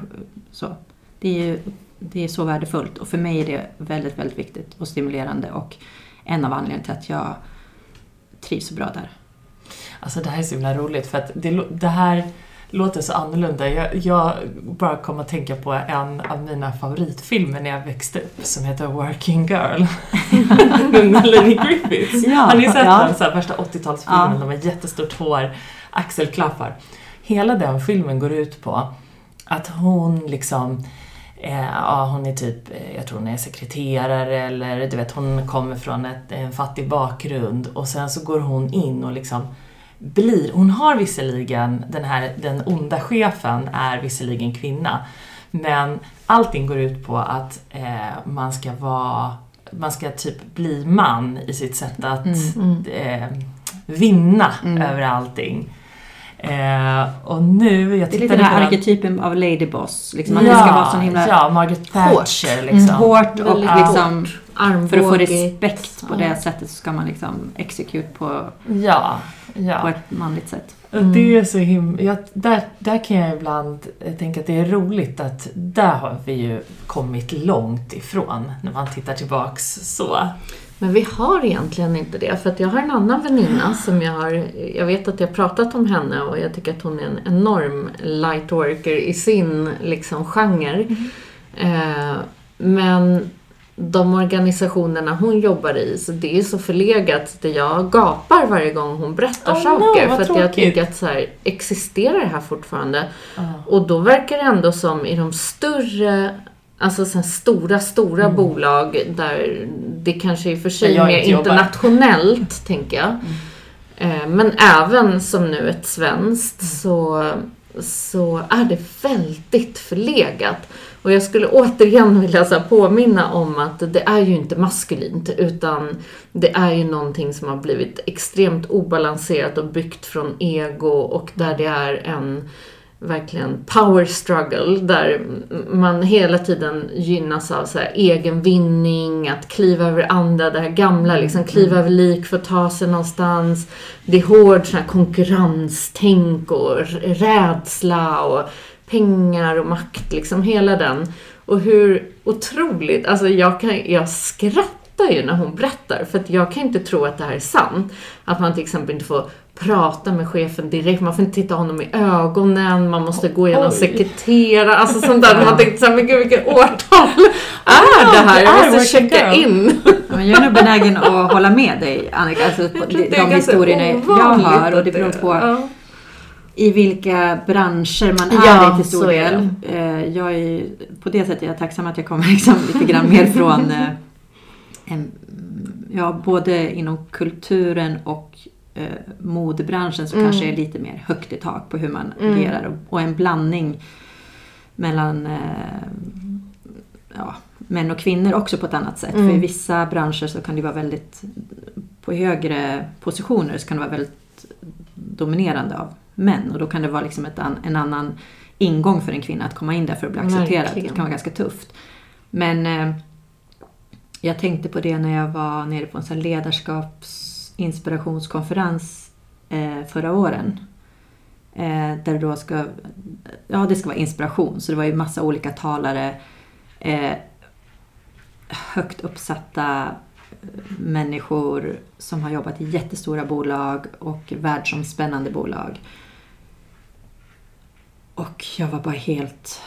så. Det är ju det är så värdefullt och för mig är det väldigt, väldigt viktigt och stimulerande och en av anledningarna till att jag trivs så bra där. Alltså det här är så himla roligt för att det, det här låter så annorlunda. Jag, jag bara kom att tänka på en av mina favoritfilmer när jag växte upp som heter Working Girl. [laughs] Unga Lady Griffiths. Ja, Har ni sett ja. den? Så här, värsta 80-talsfilmen, Ja. de har jättestort hår, axelklaffar. Hela den filmen går ut på att hon liksom Eh, ja, hon är typ, eh, jag tror hon är sekreterare eller du vet, hon kommer från ett, en fattig bakgrund. Och sen så går hon in och liksom blir, hon har visserligen, den här, den onda chefen är visserligen kvinna, men allting går ut på att eh, man ska vara, man ska typ bli man i sitt sätt att Eh, vinna över allting. Eh, och nu, jag Det är lite den här på arketypen av ladyboss. Liksom, att det ska vara sån himla ja, Margaret Thatcher Mm, liksom. hårt och Väldigt liksom, Armbåge. för att få respekt på Ja. det sättet så ska man liksom execute på, Ja, på ja. ett manligt sätt. Och det är så himla... Där, där kan jag ibland eh, tänka att det är roligt att där har vi ju kommit långt ifrån när man tittar tillbaks så. Men vi har egentligen inte det. För att jag har en annan väninna som jag har... Jag vet att jag har pratat om henne och jag tycker att hon är en enorm lightworker i sin liksom, genre. Eh, men de organisationerna hon jobbar i, så det är så förlegat att jag gapar varje gång hon berättar Oh no, saker. vad för att jag tycker att så här, existerar det här fortfarande? Och då verkar det ändå som i de större Alltså sen stora, stora bolag där det kanske i och för sig jag mer inte jobbar. internationellt, tänker jag. Eh, Men även som nu ett svenskt så, så är det väldigt förlegat. Och jag skulle återigen vilja så påminna om att det är ju inte maskulint utan det är ju någonting som har blivit extremt obalanserat och byggt från ego och där det är en verkligen power struggle där man hela tiden gynnas av så här egen vinning, att kliva över andra, det här gamla liksom, kliva över lik för att ta sig någonstans. Det är hård sån här konkurrenstänk och rädsla och pengar och makt, liksom hela den. Och hur otroligt, alltså jag, kan, jag skrattar ju när hon berättar för att jag kan inte tro att det här är sant. Att man till exempel inte får prata med chefen direkt, man får inte titta honom i ögonen, man måste gå igenom sekreterare, alltså sånt där. Man tänkte såhär, men gud vilket årtal är det här? Jag måste checka girl. in. Ja, men jag är nog benägen att hålla med dig Annika, alltså, de, de historierna jag hör och det beror på i vilka branscher man är Ja, i till stor del. Jag är på det sättet är jag tacksam att jag kommer [laughs] liksom lite grann mer från eh, en, ja, både inom kulturen och eh, modebranschen så kanske är lite mer högt i tak på hur man agerar och, en blandning mellan eh, ja, män och kvinnor också på ett annat sätt. För i vissa branscher så kan det vara väldigt, på högre positioner så kan det vara väldigt dominerande av män och då kan det vara liksom ett, en annan ingång för en kvinna att komma in där för att bli accepterad. Verkligen. Det kan vara ganska tufft. Men eh, jag tänkte på det när jag var nere på en sån här ledarskapsinspirationskonferens eh, förra åren. Eh, där det då ska, ja det ska vara inspiration, så det var ju massa olika talare. Eh, högt uppsatta människor som har jobbat i jättestora bolag och världsomspännande bolag. Och jag var bara helt...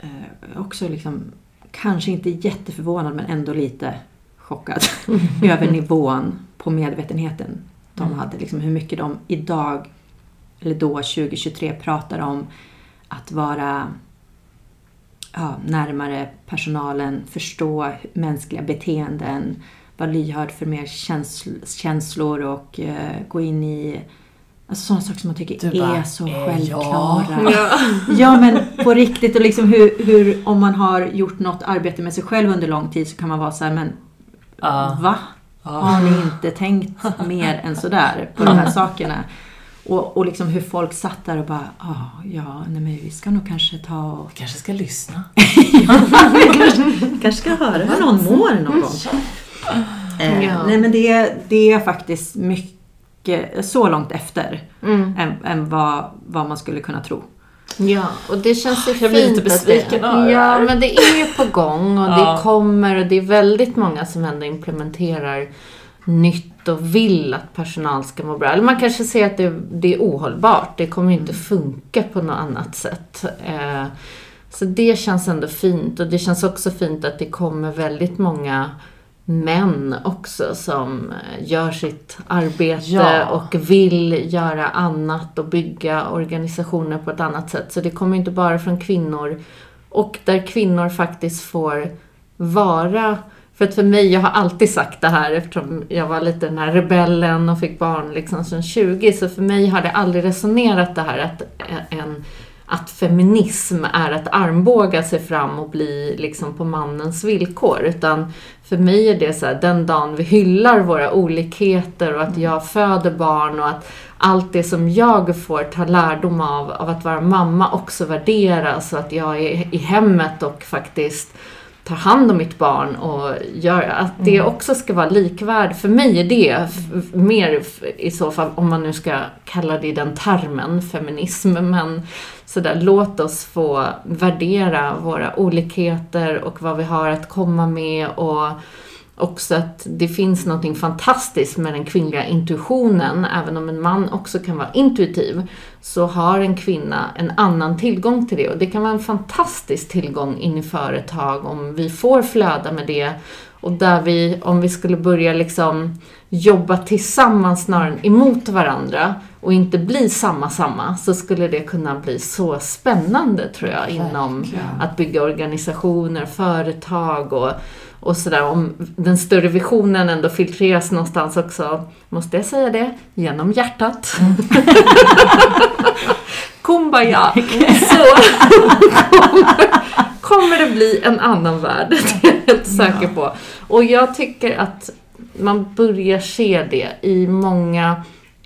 Eh, också liksom, kanske inte jätteförvånad men ändå lite chockad [laughs] över [laughs] nivån på medvetenheten de hade. Liksom hur mycket de idag, eller då 2023, pratar om att vara ja, närmare personalen, förstå mänskliga beteenden, vara lyhörd för mer känsl- känslor och eh, gå in i Alltså sådana saker som man tycker Du bara, är så eh, självklara. Ja. [laughs] Ja men på riktigt och liksom hur, hur om man har gjort något arbete med sig själv under lång tid så kan man vara så här, men Ja. va? Har ni inte tänkt mer än sådär på de här [laughs] sakerna? Och, och liksom hur folk satt där och bara, ah, ja, nej men vi ska nog kanske ta och... Vi kanske ska lyssna. [laughs] kanske ska höra hur någon mår någon gång. Eh, Ja. Nej men det, det är faktiskt mycket, så långt efter än, än vad, vad man skulle kunna tro. Ja, och det känns ju Jag blir fint lite att det- besviken det Ja, men det är ju på gång och Ja. det kommer och det är väldigt många som ändå implementerar nytt och vill att personal ska må bra. Eller man kanske ser att det, det är ohållbart. Det kommer ju inte funka på något annat sätt. Eh, så det känns ändå fint och det känns också fint att det kommer väldigt många män också som eh, gör sitt arbete Ja. och vill göra annat och bygga organisationer på ett annat sätt. Så det kommer inte bara från kvinnor. Och där kvinnor faktiskt får vara för att för mig, jag har alltid sagt det här eftersom jag var lite den här rebellen och fick barn liksom som 20, så för mig har det aldrig resonerat det här att, en, att feminism är att armbåga sig fram och bli liksom på mannens villkor. Utan för mig är det så här, den dagen vi hyllar våra olikheter och att jag föder barn och att allt det som jag får ta lärdom av, av att vara mamma också värderas och att jag är i hemmet och faktiskt tar hand om mitt barn och gör att det också ska vara likvärd. För mig är det mer i så fall, om man nu ska kalla det i den termen, feminism, men sådär, låt oss få värdera våra olikheter och vad vi har att komma med och också att det finns något fantastiskt med den kvinnliga intuitionen. Även om en man också kan vara intuitiv så har en kvinna en annan tillgång till det. Och det kan vara en fantastisk tillgång in i företag om vi får flöda med det. Och där vi, om vi skulle börja liksom jobba tillsammans snarare än emot varandra och inte bli samma samma så skulle det kunna bli så spännande tror jag inom att bygga organisationer, företag och och sådär om den större visionen ändå filtreras någonstans också, måste jag säga det, genom hjärtat. Mm. [laughs] Kumbaya! Så kommer, [laughs] kommer det bli en annan värld, det är jag helt säker på. Och jag tycker att man börjar se det i många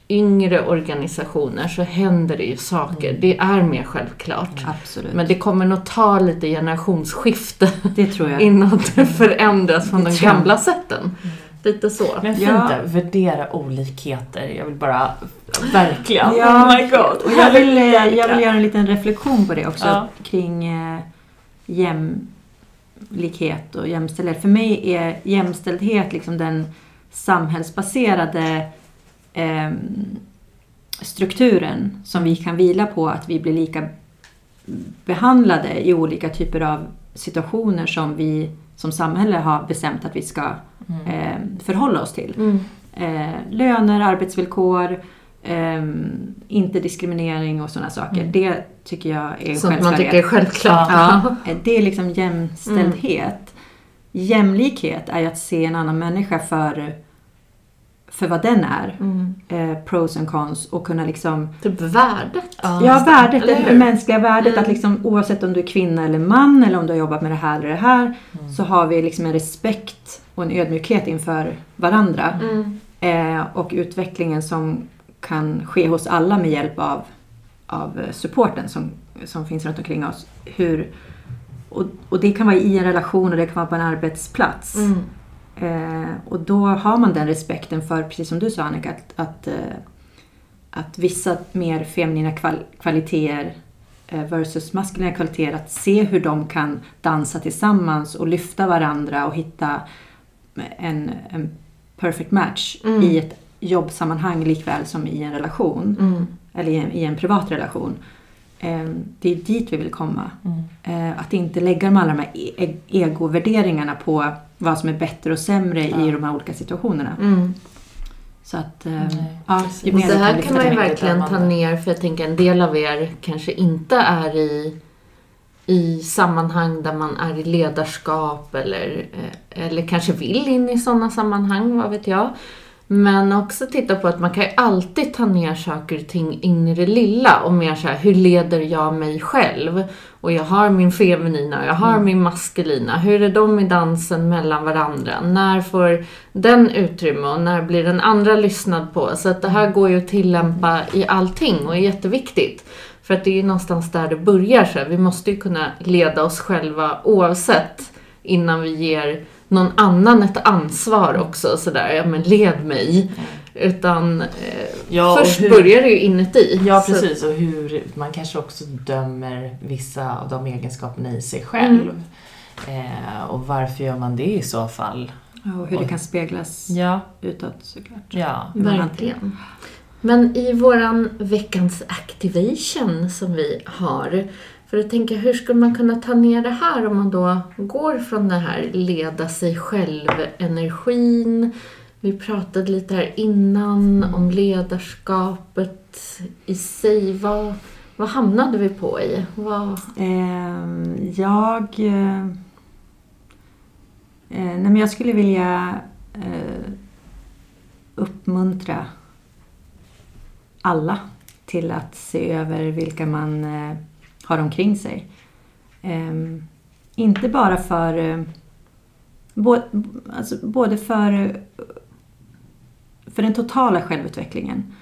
yngre organisationer så händer det ju saker. Mm. Det är mer självklart. Absolut. Men det kommer nog ta lite generationsskifte det tror jag. innan det förändras från de gamla sätten. Mm. Lite så. Men fint ja. värdera olikheter. Jag vill bara, verkligen. Ja. Oh my god. Och jag, vill, jag vill göra en liten reflektion på det också ja. kring eh, jämlikhet och jämställdhet. För mig är jämställdhet liksom den samhällsbaserade eh, strukturen som vi kan vila på, att vi blir lika behandlade i olika typer av situationer som vi som samhälle har bestämt att vi ska eh, förhålla oss till. Mm. Eh, löner, arbetsvillkor, eh, inte diskriminering och sådana saker. Mm. Det tycker jag är Sånt självklarhet. man tycker är självklart. Ja, det är liksom jämställdhet. Mm. Jämlikhet är ju att se en annan människa för för vad den är. Mm. Eh, pros and cons och kunna liksom... Typ värdet? Ja, värdet. Det mänskliga värdet. Mm. Att liksom, oavsett om du är kvinna eller man eller om du har jobbat med det här eller det här. Mm. Så har vi liksom en respekt och en ödmjukhet inför varandra. Mm. Eh, och utvecklingen som kan ske hos alla med hjälp av, av supporten som, som finns runt omkring oss. Hur, och, och det kan vara i en relation och det kan vara på en arbetsplats. Eh, och då har man den respekten för, precis som du sa Annika, att, att, eh, att vissa mer feminina kval kvaliteter eh, versus maskulina kvaliteter, att se hur de kan dansa tillsammans och lyfta varandra och hitta en, en perfect match mm. i ett jobbsammanhang likväl som i en relation. Mm. Eller i en, i en, privat relation. Eh, det är dit vi vill komma. Mm. Eh, att inte lägga de alla de här e egovärderingarna på vad som är bättre och sämre ja. i de här olika situationerna. Mm. Så att, eh, ja, mer det här kan man ju verkligen ta ner, för jag tänker en del av er kanske inte är i, i sammanhang där man är i ledarskap eller, eh, eller kanske vill in i sådana sammanhang, vad vet jag. Men också titta på att man kan ju alltid ta ner saker och ting in i det lilla och mer så här, hur leder jag mig själv? Och jag har min feminina och jag har mm. min maskulina. Hur är de i dansen mellan varandra? När får den utrymme och när blir den andra lyssnad på? Så att det här går ju att tillämpa i allting och är jätteviktigt. För att det är ju någonstans där det börjar. Så. Vi måste ju kunna leda oss själva oavsett innan vi ger någon annan ett ansvar också. Sådär, ja men led mig. Utan eh, ja, först hur, börjar det ju inuti. Ja, precis. Och hur man kanske också dömer vissa av de egenskaperna i sig själv. Mm. Eh, och varför gör man det i så fall? Och hur och, det kan speglas ja. utåt såklart. Ja, verkligen. Men i våran veckans activation som vi har för att tänka, hur skulle man kunna ta ner det här om man då går från det här leda sig själv-energin. Vi pratade lite här innan om ledarskapet i sig. Vad, vad hamnade vi på i? Vad... Eh, jag... Eh, nej men jag skulle vilja eh, uppmuntra alla till att se över vilka man eh, har omkring sig. Um, inte bara för... Uh, bo, alltså både för, för den totala självutvecklingen.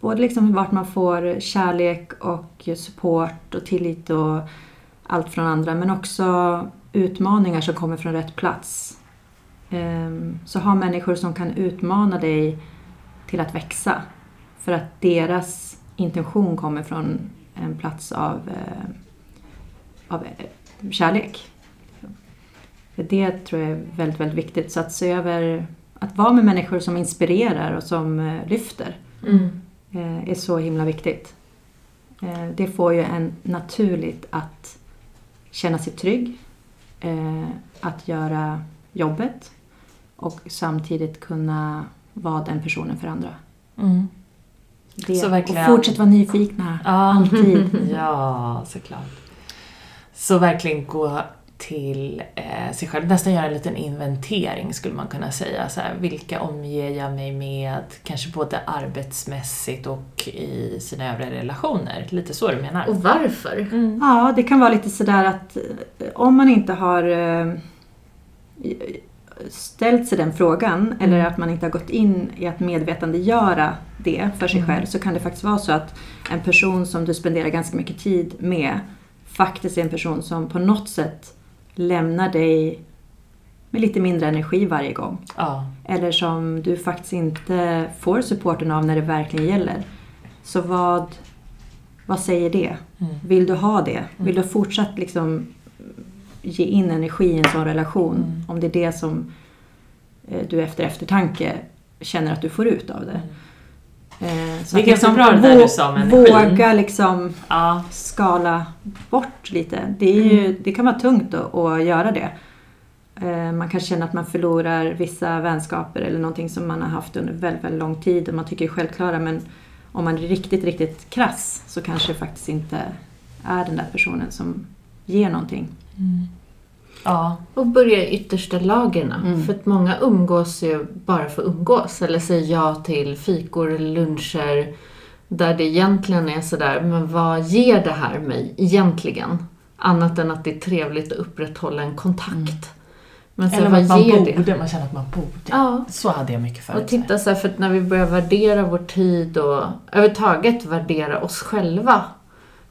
Både liksom vart man får kärlek och support och tillit och allt från andra men också utmaningar som kommer från rätt plats. Ehm, så ha människor som kan utmana dig till att växa. För att deras intention kommer från en plats av, eh, av eh, kärlek. Det tror jag är väldigt, väldigt viktigt. Så att se över, att vara med människor som inspirerar och som eh, lyfter Mm. eh, är så himla viktigt. Eh, Det får ju en naturligt att känna sig trygg, att göra jobbet och samtidigt kunna vara den personen för andra. Mm. Det, Så verkligen- Och fortsätt vara nyfikna. Ja. Alltid. [laughs] Ja, såklart. Så verkligen gå till eh, sig själv, nästan göra en liten inventering skulle man kunna säga. Så här, vilka omger jag mig med, kanske både arbetsmässigt och i sina övriga relationer? Lite så du menar? Och varför? Mm. Ja, det kan vara lite sådär att eh, om man inte har eh, ställt sig den frågan eller att man inte har gått in i att medvetandegöra det för sig själv så kan det faktiskt vara så att en person som du spenderar ganska mycket tid med faktiskt är en person som på något sätt lämnar dig med lite mindre energi varje gång. Ja. Eller som du faktiskt inte får supporten av när det verkligen gäller. Så vad, vad säger det? Mm. Vill du ha det? Vill du fortsatt liksom ge in energi i en sån relation? Mm. Om det är det som eh, du efter eftertanke känner att du får ut av det. Eh, Så Det är att ganska bra det där du sa med energin. Våga liksom Ja. skala bort lite. Det, är ju, det kan vara tungt att, att göra det. Eh, Man kan känna att man förlorar vissa vänskaper eller någonting som man har haft under väldigt, väldigt lång tid och man tycker är självklara men om man är riktigt, riktigt krass så kanske det faktiskt inte är den där personen som ger någonting. Ja. Och börja i yttersta lagerna. Mm. För att många umgås ju bara för att umgås. Eller säger ja till fikor eller luncher. Där det egentligen är sådär, men vad ger det här mig egentligen? Annat än att det är trevligt att upprätthålla en kontakt. Men sen Eller vad man ger borde, det? man känner att man borde. Ja. Så hade jag mycket förut. Och titta så här, för att när vi börjar värdera vår tid och överhuvudtaget värdera oss själva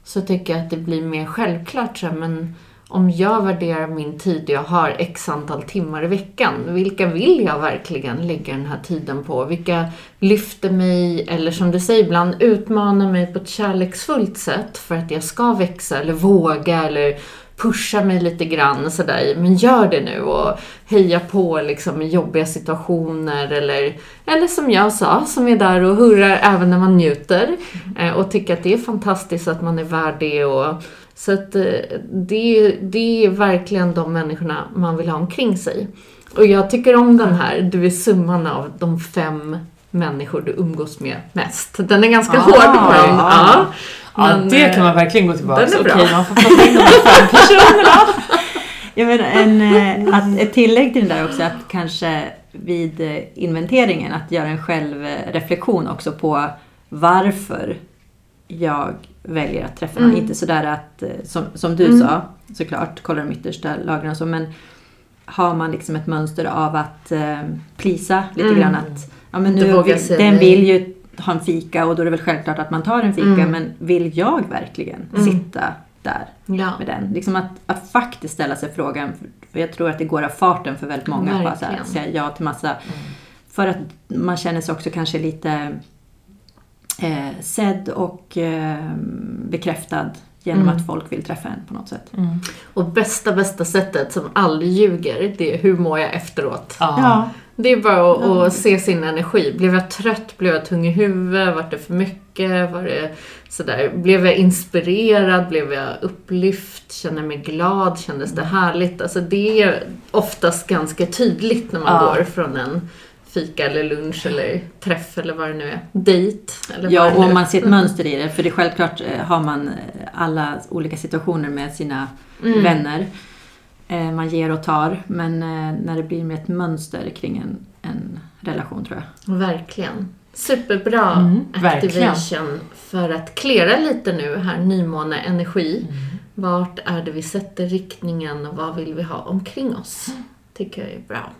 så tycker jag att det blir mer självklart så här, men om jag värderar min tid jag har x antal timmar i veckan, vilka vill jag verkligen lägga den här tiden på? Vilka lyfter mig, eller som du säger ibland, utmanar mig på ett kärleksfullt sätt för att jag ska växa eller våga eller pusha mig lite grann sådär, men gör det nu och heja på liksom i jobbiga situationer eller, eller som jag sa, som är där och hurrar även när man njuter eh, och tycker att det är fantastiskt att man är värd det och så att eh, det, är- det är verkligen de människorna man vill ha omkring sig. Och jag tycker om den här, du är summan av de fem människor du umgås med mest. Den är ganska Ah, hård men ja. Ja, Men, det eh, kan man verkligen gå tillbaka bra. Okej, man får plocka in de fem personerna. [laughs] Jag menar, en, eh, att, ett tillägg till den där också att kanske vid inventeringen att göra en självreflektion också på varför jag väljer att träffa någon. Mm. Inte sådär att, eh, som, som du Mm. sa, såklart, kolla de yttersta lagren och så, men har man liksom ett mönster av att eh, plisa lite Mm. grann att ja, men nu, vill, den vill ju ha en fika och då är det väl självklart att man tar en fika Mm. men vill jag verkligen Mm. sitta där Ja. med den. Liksom att, att faktiskt ställa sig frågan, för jag tror att det går av farten för väldigt många att säga ja till massa. För att man känner sig också kanske lite eh, sedd och eh, bekräftad genom Mm. att folk vill träffa en på något sätt. Och bästa, bästa sättet som aldrig ljuger, det är hur mår jag efteråt? Ja. Det är bara att, att se sin energi. Blev jag trött? Blev jag tung i huvudet? Var det för mycket? Var det sådär? Blev jag inspirerad? Blev jag upplyft? Kände jag mig glad? Kändes det härligt? Alltså det är oftast ganska tydligt när man Ja. går från en fika eller lunch eller träff eller vad det nu är. Dejt eller Ja, och om man ser ett mönster i det. För det är självklart eh, har man eh, alla olika situationer med sina Mm. vänner. Eh, Man ger och tar. Men när det blir med ett mönster kring en, en relation tror jag. Verkligen. Superbra Mm, verkligen. activation för att klära lite nu här, nymåne energi. Vart är det vi sätter riktningen och vad vill vi ha omkring oss? Tycker jag är bra.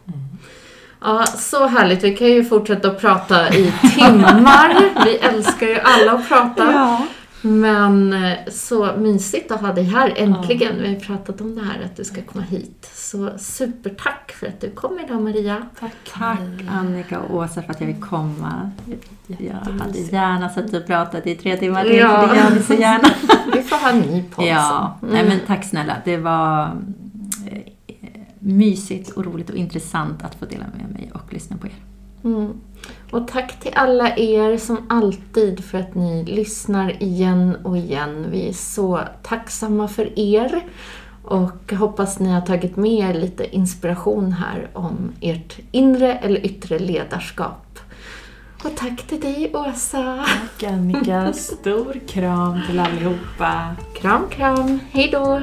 Ja, så härligt. Vi kan ju fortsätta att prata i timmar. Vi älskar ju alla att prata. Men eh, så mysigt att ha dig här äntligen. Vi har pratat om det här att du ska komma hit. Så supertack för att du kom idag Maria. Tack Annika och Åsa för att jag fick komma. Jag hade gärna suttit och pratat i tre timmar till, Ja. det gör vi så gärna. [laughs] Vi får ha en ny podd Ja, sen. nej men tack snälla. Det var... mysigt och roligt och intressant att få dela med mig och lyssna på er. Mm. Och tack till alla er som alltid för att ni lyssnar igen och igen. Vi är så tacksamma för er och hoppas ni har tagit med er lite inspiration här om ert inre eller yttre ledarskap. Och tack till dig Åsa! Tack Annika! Stor kram till allihopa! Kram, kram! Hej då!